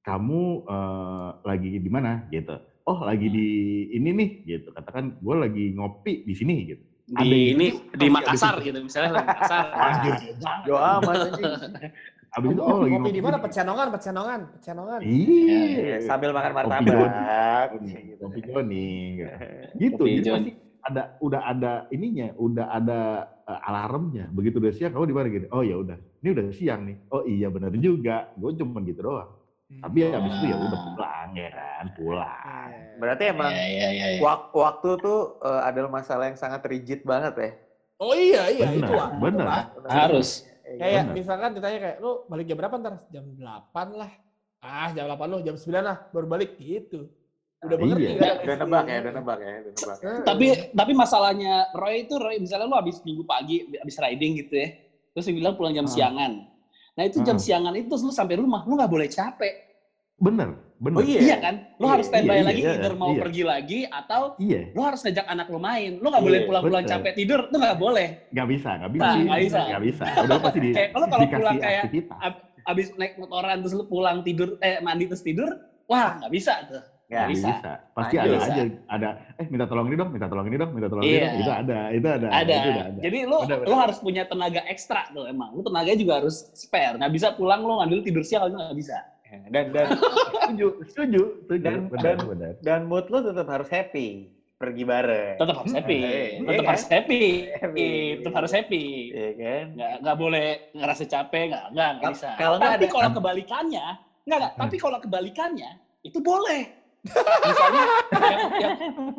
kamu eh, lagi di mana gitu oh lagi di ini nih gitu katakan gue lagi ngopi di sini gitu Ada Di yang ini gitu, di ada Makassar gitu. gitu misalnya di Makassar. Yo amat anjing. Abis itu, oh lagi ngopi di mana? Pecenongan, pecenongan, pecenongan. Iya. Sambil makan Kopi martabak. Joni, gitu. Kopi Joni. Gitu. Kopi Jadi Joni. pasti ada udah ada ininya, udah ada eh, alarmnya. Begitu udah siang, kamu di mana gitu? Oh ya udah, ini udah siang nih. Oh iya benar juga. Gue cuma gitu doang. Tapi ya abis itu ya udah pulang ya kan, pulang. Berarti emang Iya, iya, iya. iya. wak- waktu tuh eh, adalah masalah yang sangat rigid banget ya. Oh iya, iya. Benar, itu benar. Ah. Harus. Kayak Benar. misalkan ditanya kayak, lu balik jam berapa ntar? Jam 8 lah. Ah, jam 8 lu, jam 9 lah, baru balik gitu. Udah Iya. mengerti Udah, kan? udah nebak ya, udah nebak ya, udah nebak. Eh, Tapi tapi masalahnya Roy itu Roy misalnya lu habis minggu pagi habis riding gitu ya. Terus lu bilang pulang jam Ah. siangan. Nah, itu jam Ah. siangan itu terus lu sampai rumah, lu nggak boleh capek. Bener, bener. Oh iya. Iya kan? Lu Iya, harus standby iya, lagi iya, either mau iya. pergi lagi atau Iya, lu harus ngajak anak lu main. Lu nggak boleh Iya, pulang-pulang betul. capek tidur, itu nggak boleh. nggak bisa, nggak bisa. Nah, nggak bisa. Nggak bisa. Udah pasti di, Kayak kalau- kalau pulang kayak aktivitas. Abis naik motoran terus lu pulang tidur eh mandi terus tidur, wah nggak bisa tuh. Ya, bisa. bisa. Pasti Nah, ada bisa. aja, ada. Eh minta tolong ini dong, minta tolong ini dong, minta tolong ini Iya. dong. Itu ada, itu ada. Ada. Itu ada. Jadi lu Benar, lu harus punya tenaga ekstra tuh emang. Lu tenaga juga harus spare. Nggak bisa pulang lu ngambil tidur siang itu nggak bisa. Dan dan setuju, setuju, setuju. Dan- benar, dan- benar. dan mood lu tetap harus happy pergi bareng. Tetap harus happy. Iya, Tetap iya harus happy. Happy. Tetap harus happy. Iya kan? Nggak nggak boleh ngerasa capek nggak nggak nggak bisa. kalau Tapi ada- kalau kebalikannya nggak nggak. Tapi kalau kebalikannya itu boleh. Misalnya yang, yang,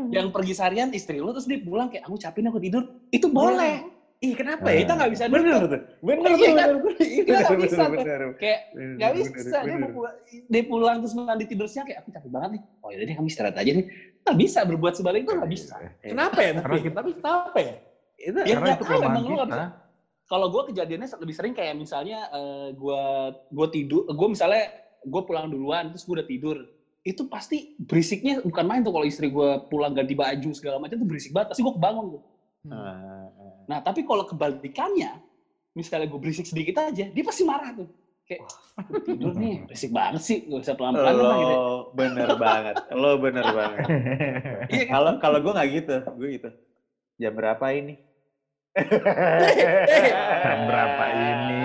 yang pergi seharian istri lu terus dia pulang kayak aku capek nih aku tidur itu boleh. Ih, kenapa Nah, ya? Kita nggak bisa Bener tuh. Bener Iya tuh, kan? bener, bener. Iya, Kita nggak bener, bisa tuh. bener, Kayak bener. Gak Bener, bisa, dia bener. mau pulang, dia pulang terus mandi tidur siang kayak aku capek banget nih. Oh yaudah deh kamu istirahat aja nih. Nggak bisa berbuat sebaliknya tuh nggak bisa. Kenapa ya? Tapi, Karena kita- tapi kenapa ya? Itu Ya, Karena nggak itu kelemahan nggak kita. bisa. Kalau gue kejadiannya lebih sering kayak misalnya eh, gue gue tidur, gue misalnya gue pulang duluan terus gue udah tidur. Itu pasti berisiknya bukan main tuh kalau istri gue pulang ganti baju segala macam tuh berisik banget. Pasti gue kebangun tuh. Ah, Nah tapi kalau kebalikannya, misalnya gue berisik sedikit aja, dia pasti marah tuh. Kayak "Gua tidur nih, berisik banget sih, gak bisa pelan-pelan lah gitu. Lo bener banget. Lo bener banget. Iya kan? Kalau kalau gue nggak gitu, gue gitu. Jam berapa ini? Jam berapa ini?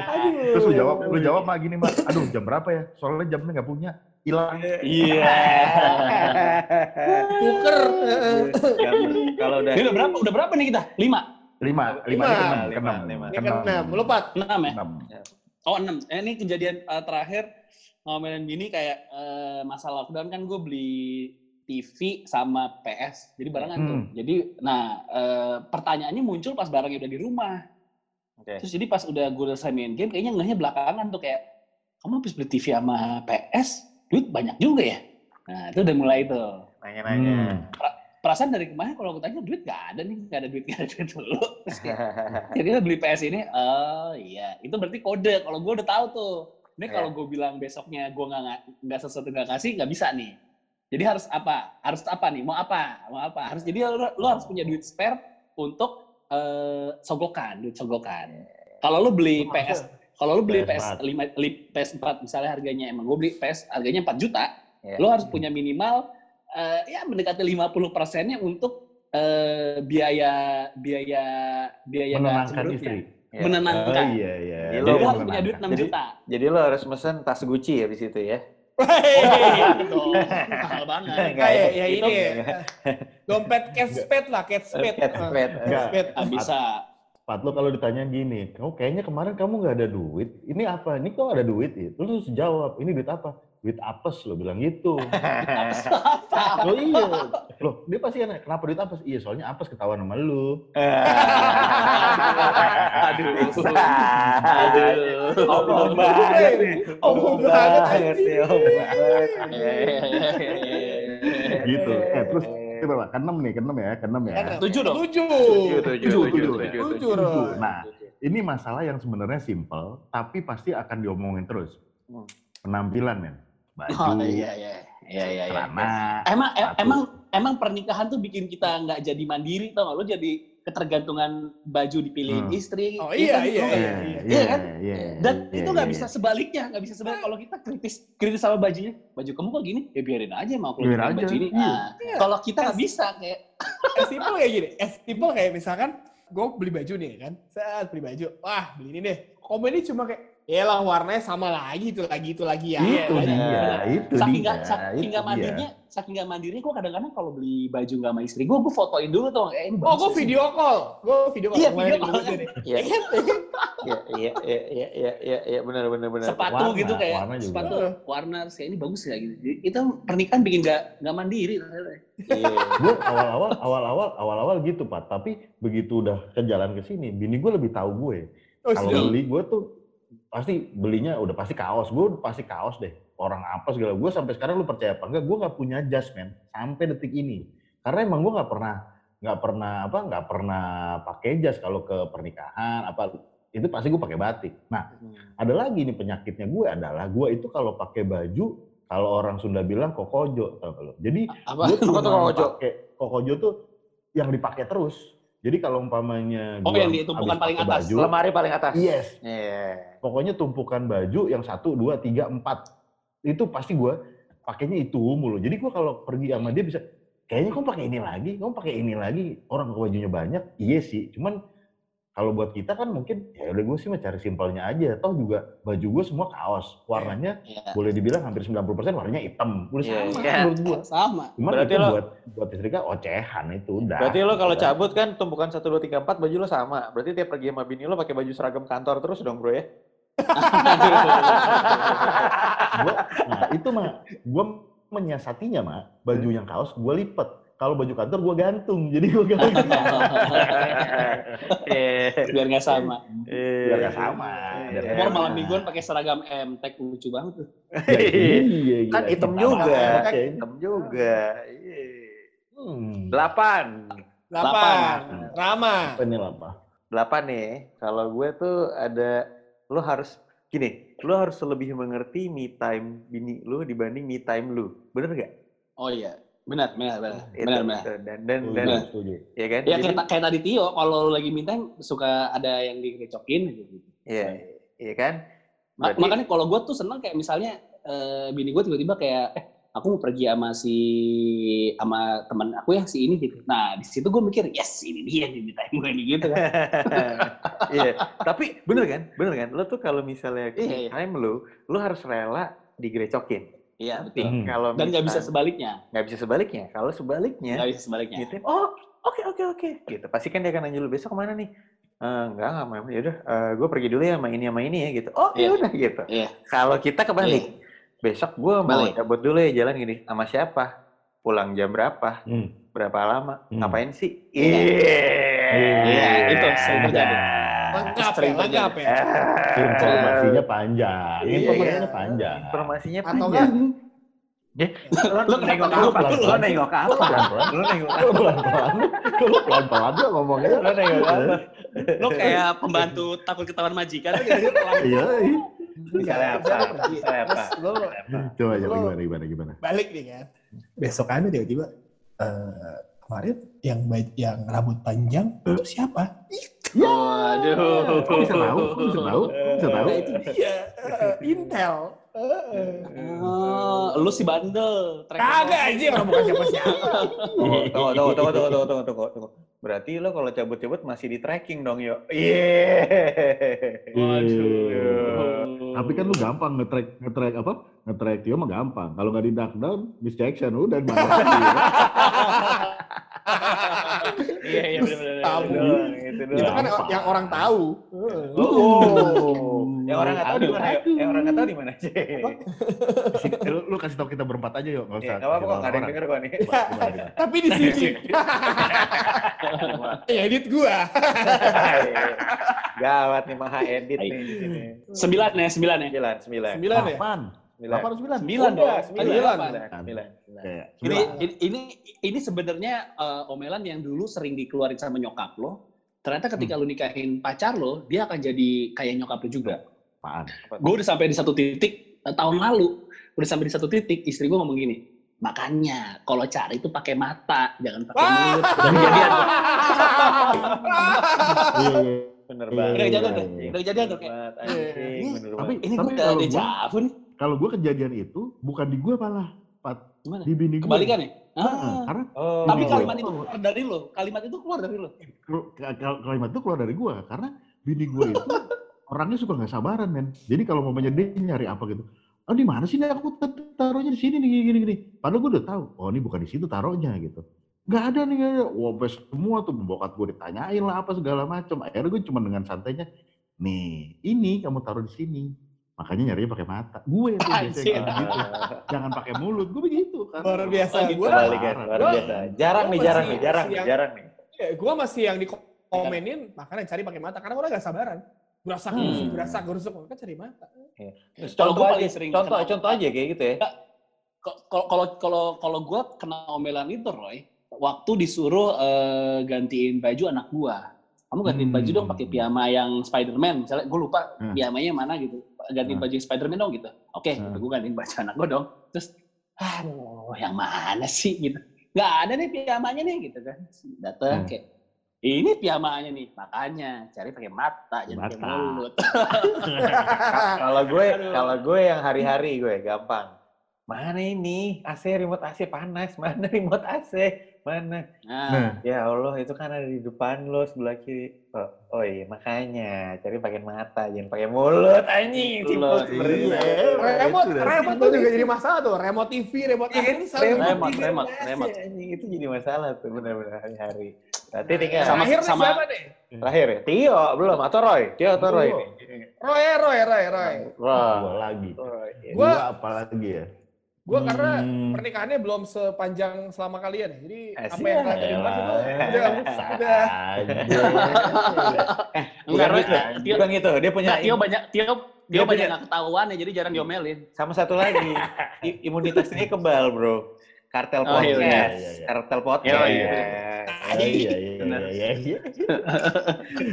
Aduh. Terus lu jawab, lu jawab mah gini, Mbak. Aduh, jam berapa ya? Soalnya jamnya nggak punya. Hilang. Iya. Tuker. Jam- Kalau udah Ini udah berapa? Udah berapa nih kita? Lima? Lima, lima, Lima. Lima, enam, lu Pat. Enam ya? Enam. Oh enam. Eh, ini kejadian eh, terakhir ngomelin gini kayak eh, masalah lockdown kan gue beli TV sama PS. Jadi barengan tuh. Hmm. Jadi nah eh, pertanyaannya muncul pas barangnya udah di rumah. Oke. Terus jadi pas udah gue selesai main game kayaknya ngehnya belakangan tuh kayak kamu habis beli TV sama PS, duit banyak juga ya. Nah, itu udah mulai tuh. nanya-nanya. Hmm. Perasaan dari kemarin kalau aku tanya duit gak ada nih, gak ada duit, gak ada duit dulu. Jadi kita beli PS ini, oh iya, itu berarti kode. Kalau gue udah tahu tuh, ini Iya. kalau gue bilang besoknya gue nggak nggak sesuatu nggak kasih, nggak bisa nih. Jadi harus apa? Harus apa nih? Mau apa? Mau apa? Harus jadi lo, lo harus punya duit spare untuk eh, sogokan, duit sogokan. Kalau lo beli PS, kalau lo beli PS PS4. 5, li- PS4 misalnya harganya emang gue beli PS harganya 4 juta, Iya. lo harus punya minimal eh, ya mendekati 50 persennya untuk eh, biaya biaya biaya Menenangkan istri. Iya. Oh menenangkan. iya, iya. Jadi Jadi lo harus menenangkan. punya duit 6 Jadi- juta. Jadi lo harus mesen tas Gucci ya di situ ya. Iya dong, mahal banget. Enggak, Kayak ya Itu- ini ya. Dompet catspad lah, catspad. Catspad. Ah, catspad. Nggak bisa. Pat lo kalau ditanya gini, kamu kayaknya kemarin kamu nggak ada duit. Ini apa? Ini kok ada duit? ya? Lu terus jawab, ini duit apa? Duit apes lo bilang gitu. Apa? Lo iya. Loh, dia pasti kan kenapa duit apes? Iya, soalnya apes ketahuan sama lu. Aduh. Aduh. Omong banget nih. Omong banget, anjing. nih, omong banget. Gitu. Eh, terus ini berapa? Keenam nih, keenam ya, keenam ya. Kan, Tujuh dong. Tujuh. Tujuh, tujuh, Tujuh. Nah, ini masalah yang sebenarnya simple, tapi pasti akan diomongin terus. Hmm. Penampilan men, baju, Oh iya iya. Iya iya iya. celana. Emang emang emang pernikahan tuh bikin kita nggak jadi mandiri tau gak? Lo jadi ketergantungan baju dipilihin Hmm. istri. Oh, kan? iya, Lo iya, nggak- iya. Iya kan? iya, Dan iya, itu nggak iya, bisa iya. sebaliknya, nggak bisa sebaliknya. Kalau kita kritis, kritis sama bajunya, baju kamu kok gini, ya biarin aja mau kalau Biarin baju ini. iya. Nah, Iya. kalau kita nggak bisa kayak, As simple kayak gini. As simple kayak misalkan gue beli baju nih kan. Saat beli baju. Wah beli ini deh. Komennya cuma kayak, ya lah warnanya sama lagi itu lagi itu lagi ya. itu benar. dia, itu saking dia. nggak saking itu nggak dia. mandirinya saking nggak mandirinya gue kadang-kadang kalau beli baju nggak sama istri gue gue fotoin dulu tuh eh ini Oh, gue video call. Gue video call. Iya, video call. Iya, Iya iya, iya, iya, iya, iya, iya, iya, benar, benar, benar. sepatu Warna, gitu kayak warna juga. sepatu warna kayak ini bagus ya gitu Jadi, itu pernikahan bikin nggak nggak mandiri. Iya. gue awal-awal awal-awal awal-awal gitu pak tapi begitu udah ke jalan ke sini bini gue lebih tahu gue Oh, kalau beli gue tuh pasti belinya udah pasti kaos. Gue udah pasti kaos deh. Orang apa segala. Gue sampai sekarang lu percaya apa enggak gue nggak punya jas men. Sampai detik ini. Karena emang gue nggak pernah nggak pernah apa nggak pernah pakai jas kalau ke pernikahan apa itu pasti gue pakai batik. Nah ada lagi nih penyakitnya gue adalah gue itu kalau pakai baju kalau orang Sunda bilang kokojo tau gak lo jadi apa gue cuma pakai kokojo tuh yang dipakai terus. Jadi kalau umpamanya Oh, gua yang ditumpukan paling atas. baju, Lemari paling atas. yes, Iya. pokoknya tumpukan baju yang satu, dua, tiga, empat itu pasti gue pakainya itu mulu. Jadi gue kalau pergi sama dia bisa, kayaknya kamu pakai ini lagi, kamu pakai ini lagi. Orang bajunya banyak, iya sih. Cuman kalau buat kita kan mungkin ya udah gue sih mah cari simpelnya aja. Toh juga baju gue semua kaos, warnanya Iya. boleh dibilang hampir 90% warnanya hitam. Udah Iya, sama iya. menurut gue. sama Cuman Berarti itu lo- buat buat istri kan ocehan itu udah. Berarti lo kalau cabut kan tumpukan 1, 2, 3, 4 baju lo sama. Berarti tiap pergi sama bini lo pakai baju seragam kantor terus dong bro ya? Gua, nah itu mah gue menyiasatinya mah baju yang kaos gue lipet. Kalau baju kantor gue gantung, jadi gue gantung. Iya. biar nggak sama Biar nggak sama, biar Mor sama. malam mingguan pakai seragam MTech lucu banget tuh Ya, iya, Kan hitam juga. pakai. Hitam juga. Iya. Hmm. Delapan. Delapan. Rama. Apa ini apa? Delapan nih. Kalau gue tuh ada, lo harus gini, lo harus lebih mengerti me time bini lo dibanding me time lo. Bener gak? oh iya benar benar benar Itu, benar benar itu. Dan dan dan Setuju, setuju. ya kan? ya Jadi- kayak, kayak tadi Tio kalau lu lagi minta suka ada yang direcokin gitu Iya, iya kan? Ma- Berarti- makanya kalau gue tuh seneng kayak misalnya eh, bini gue tiba-tiba kayak eh aku mau pergi sama si sama teman aku ya si ini gitu nah di situ gue mikir yes ini dia nih minta gue nih gitu kan Iya, tapi bener kan? Bener kan? Lo tuh kalau misalnya Iya, iya. time lo, lo harus rela digrecokin. Iya betul Hmm. Kalau dan nggak bisa sebaliknya nggak bisa sebaliknya. Kalau sebaliknya, nggak bisa sebaliknya gitu, oh oke oke oke, gitu. Pasti kan dia akan nanya lu besok ke mana nih? "Eh, enggak enggak mau ya udah gue pergi dulu ya sama ini sama ini ya gitu. Oh ya Iya. udah gitu. Iya. Kalau kita kebalik, besok gue mau cabut dulu ya jalan gini sama siapa? Pulang jam berapa? Hmm. Berapa lama? Hmm. Ngapain sih? Iya. Iya, itu sering terjadi. Lengkap ya, lengkap ya. Eh. Iya. Informasinya panjang. Informasinya panjang. Informasinya panjang. Atau kan Ya, lu nengok apa? Lu nengok apa? Lu nengok apa? Lu pelan-pelan. Lu pelan-pelan lu ngomongnya. Lu nengok apa? Eh. Lu kayak pembantu takut ketahuan majikan gitu ya? Iya. Misalnya apa? Misalnya apa? Lu coba coba gimana gimana gimana. Balik nih kan. Besok aja tiba-tiba eh, kemarin yang baik yang rambut panjang itu siapa? Itu. Ya. Waduh. Oh, Kok bisa tahu? Kok bisa tahu? Kok bisa tahu? Nah, itu dia. Intel. Oh, lu si bandel. Kagak aja orang bukan siapa-siapa. Tunggu, tunggu, tunggu, tunggu, tunggu, tunggu, tunggu. Berarti lo kalau cabut-cabut masih di tracking dong, yo. Iya. Waduh. Tapi kan lu gampang nge-track nge-track apa? Nge-track Tio mah gampang. Kalau nggak di duck down, Miss Jackson udah ya? iya iya benar Tahu. Itu doang, itu doang. kan yang orang tahu. Oh, yang orang nggak tahu di mana? aduh. Yang orang nggak tahu di mana sih? lu, lu kasih tau kita berempat aja yuk, nggak usah. Iya, nggak apa-apa kok, kasih nggak ada yang denger kok nih. Tapi di sini. Ya, edit gua. Gawat nih maha edit nih sembilan ya sembilan ya Sembilan, sembilan. Sembilan ya? Delapan. Sembilan. Delapan atau sembilan? sembilan Udah, dong sembilan. Tadi Sembilan. delapan. Sembilan, sembilan. sembilan. Kayak ini sembilan. ini ini, sebenarnya eh, omelan yang dulu sering dikeluarin sama nyokap lo ternyata ketika lu nikahin pacar lo dia akan jadi kayak nyokap lo juga Apaan? gue udah sampai di satu titik eh, tahun lalu udah sampai di satu titik istri gue ngomong gini makanya kalau cari itu pakai mata jangan pakai mulut tuh. Iya, iya. Bener Iya, banget. udah kejadian tuh iya. udah kejadian tuh Iya. Tapi- ini gue udah javu nih Kalau gue kejadian itu bukan di gue malah, Pat. gimana Di bini gue. kebalikan ya Heeh, ah. karena Oh. tapi kalimat itu keluar dari lo kalimat itu keluar dari lo kal- kal- kalimat itu keluar dari gue karena bini gue itu orangnya suka nggak sabaran men. Jadi kalau mau dia nyari apa gitu, oh di mana sih nih aku tar- taruhnya di sini nih gini gini. Padahal gue udah tahu, oh ini bukan di situ taruhnya gitu. Nggak ada nih, nggak ada. Wah, semua tuh bokap gue ditanyain lah apa segala macam. Akhirnya gue cuma dengan santainya, nih ini kamu taruh di sini. Makanya nyarinya pakai mata. Gue tuh biasanya kayak gitu. Jangan pakai mulut. Gue begitu kan. Luar biasa. Oh, gitu. Kebalikan, luar biasa. Jarang nih, jarang nih, jarang nih, yang- jarang nih. ya, gua masih yang dikomenin, makanya cari pakai mata. Karena orang gak sabaran. Berasak, Hmm. gurusuk, berasak, gurusuk. Kan cari mata. Terus Kalau Contoh gua aja, paling sering contoh, kenal- contoh aja kayak gitu ya. Kalau kalau kalau kalau gue kena omelan itu Roy, waktu disuruh eh, gantiin baju anak gua. Kamu gantiin Hmm. baju dong pakai piyama yang Spider-Man. Misalnya gue lupa Hmm. piyamanya mana gitu. Gantiin Hmm. baju Spider-Man dong gitu. Oke, Hmm. gue gantiin baju anak gua dong. Terus, aduh, yang mana sih gitu. Nggak ada nih piyamanya nih gitu kan. Datang Hmm. kayak, ini piyamanya nih. Makanya cari pakai mata, jangan pakai mulut. Ka- Kalau gue, kalau gue yang hari-hari gue gampang. Mana ini AC remote AC panas? Mana remote AC? Mana? Nah, Nah, Ya Allah, itu kan ada di depan lo sebelah kiri. Oh, oh iya, makanya cari pakai mata, jangan pakai mulut anjing. Mulut, iya. sebenarnya. Remote, remote tuh juga jadi masalah tuh. Remote TV, remote Iya, ini remote, remote, TV, remote, remote. anjing. itu jadi masalah tuh benar-benar hari-hari. Berarti Nah, tinggal Sama- terakhir sama- siapa nih? terakhir ya. Tio belum atau Roy? Tio atau Roy Tio. nih? Roy, Roy, Roy, Roy. Roy. gua lagi. Roy. iya. Gua- Gua apa lagi ya? Gue karena Hmm. pernikahannya belum sepanjang selama kalian. Jadi apa Asik. yang kalian bahas itu udah, udah. Bukan Enggak, gitu. Tio- Bukan gitu. Dia punya Tio banyak Tio Dia Tio banyak nggak ketahuan ya, jadi jarang diomelin. sama satu lagi. Imunitas dia kebal, Bro. Kartel Oh, iya, podcast. iya, iya, iya. Kartel podcast. Iya, iya. Iya, iya, iya, iya, iya.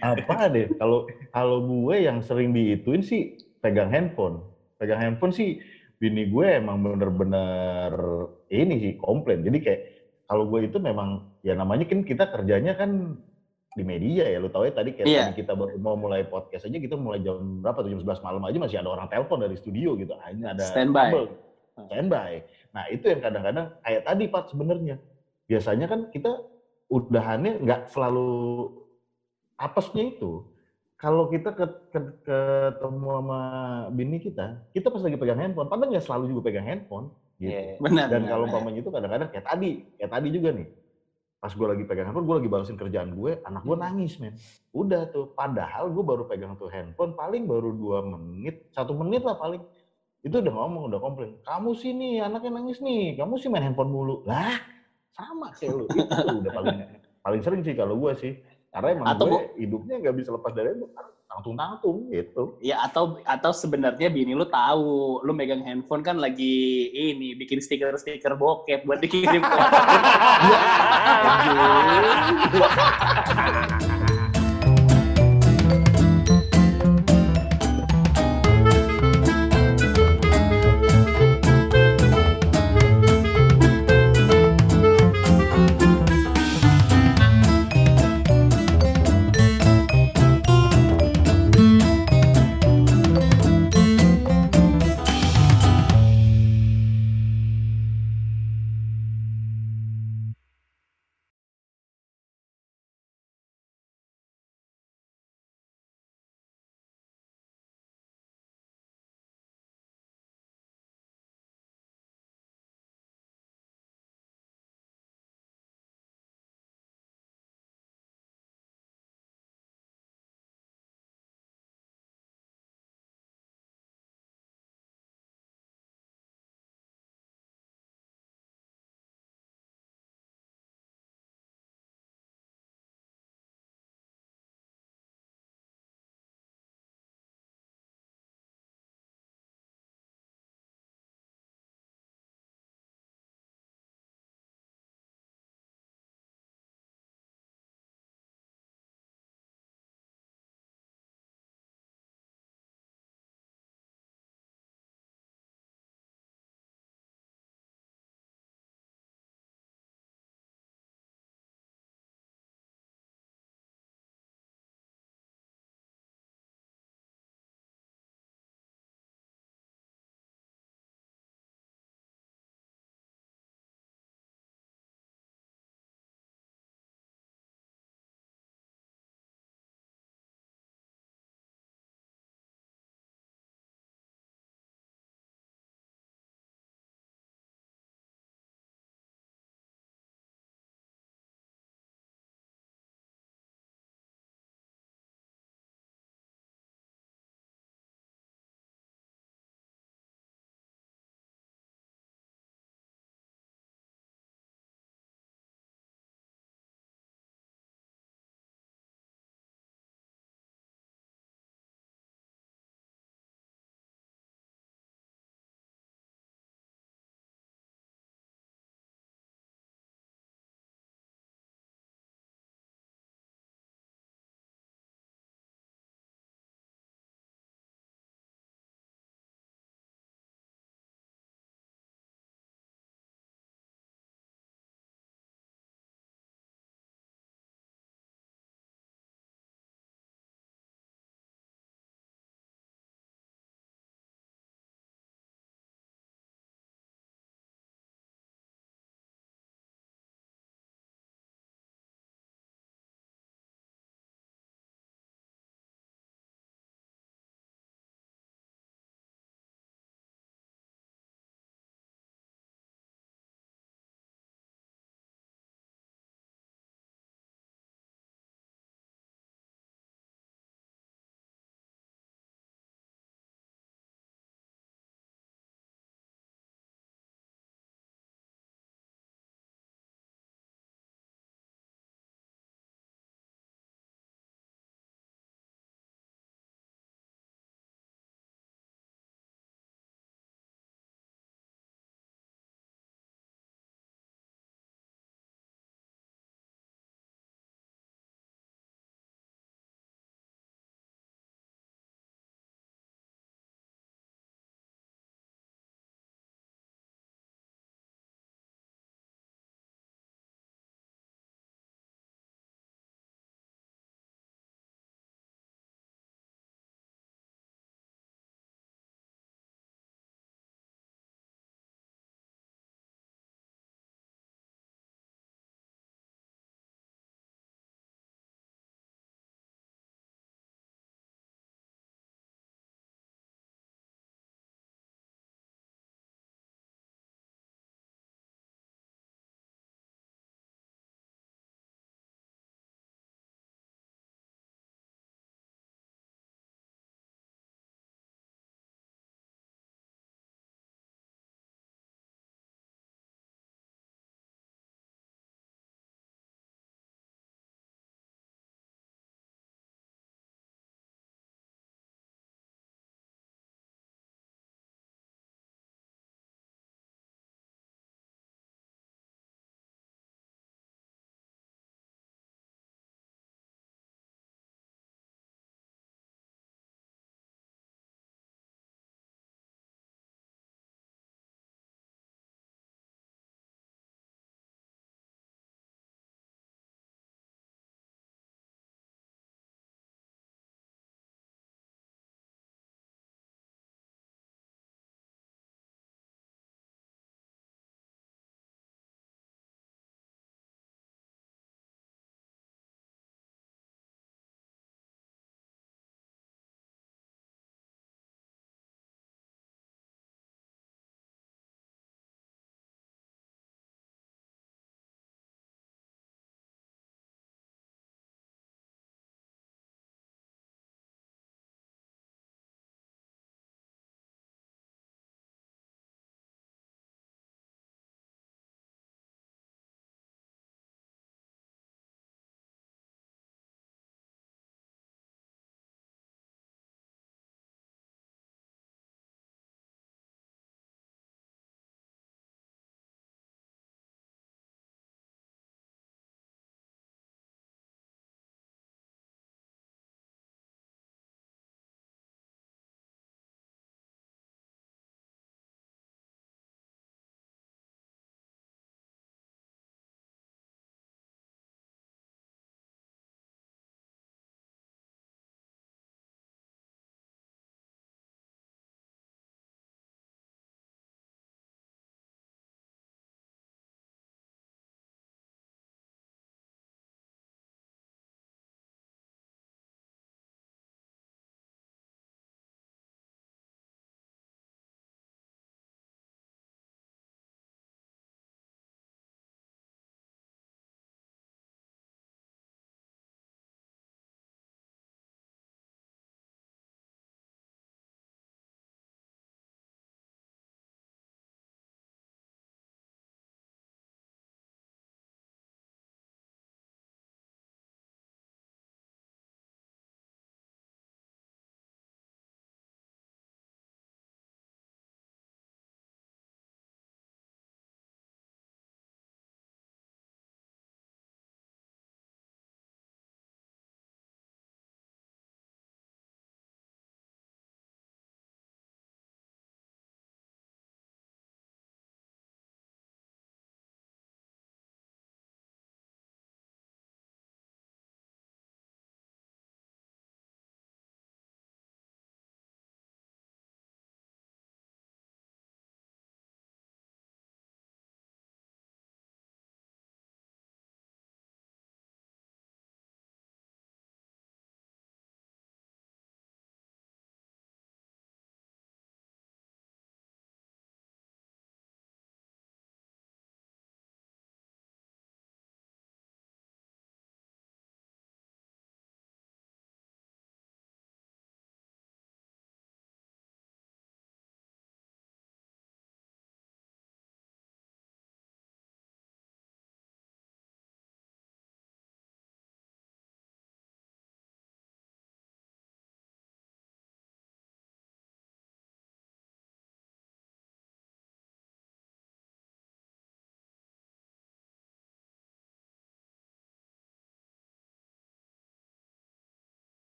Apa deh? Kalau kalau gue yang sering diituin sih pegang handphone. Pegang handphone sih bini gue emang bener-bener ini sih komplain. Jadi kayak kalau gue itu memang ya namanya kan kita kerjanya kan di media ya. Lu tahu ya tadi kayak Iya. tadi kita baru mau mulai podcast aja kita mulai jam berapa tuh jam 11 malam aja masih ada orang telepon dari studio gitu. Ini ada Standby. kabel. Standby. Nah, itu yang kadang-kadang kayak tadi Pak sebenarnya. Biasanya kan kita udahannya nggak selalu apesnya itu. Kalau kita ke, ke- ketemu sama bini kita, kita pas lagi pegang handphone, padahal nggak selalu juga pegang handphone. Gitu. Iya. Benar. Dan benar, kalau umpamanya itu kadang-kadang kayak tadi, kayak tadi juga nih. Pas gue lagi pegang handphone, gue lagi balesin kerjaan gue, anak gue nangis, men. Udah tuh, padahal gue baru pegang tuh handphone, paling baru dua menit, satu menit lah paling. Itu udah ngomong, udah komplain. Kamu sih nih, anaknya nangis nih. Kamu sih main handphone mulu. Lah, sama kayak lu. Itu udah paling paling sering sih kalau gue sih. Karena emang Atau, gue Bu- hidupnya nggak bisa lepas dari handphone. Tangtung-tangtung gitu. Ya atau atau sebenarnya bini lu tahu, lu megang handphone kan lagi ini bikin stiker-stiker bokep buat dikirim ke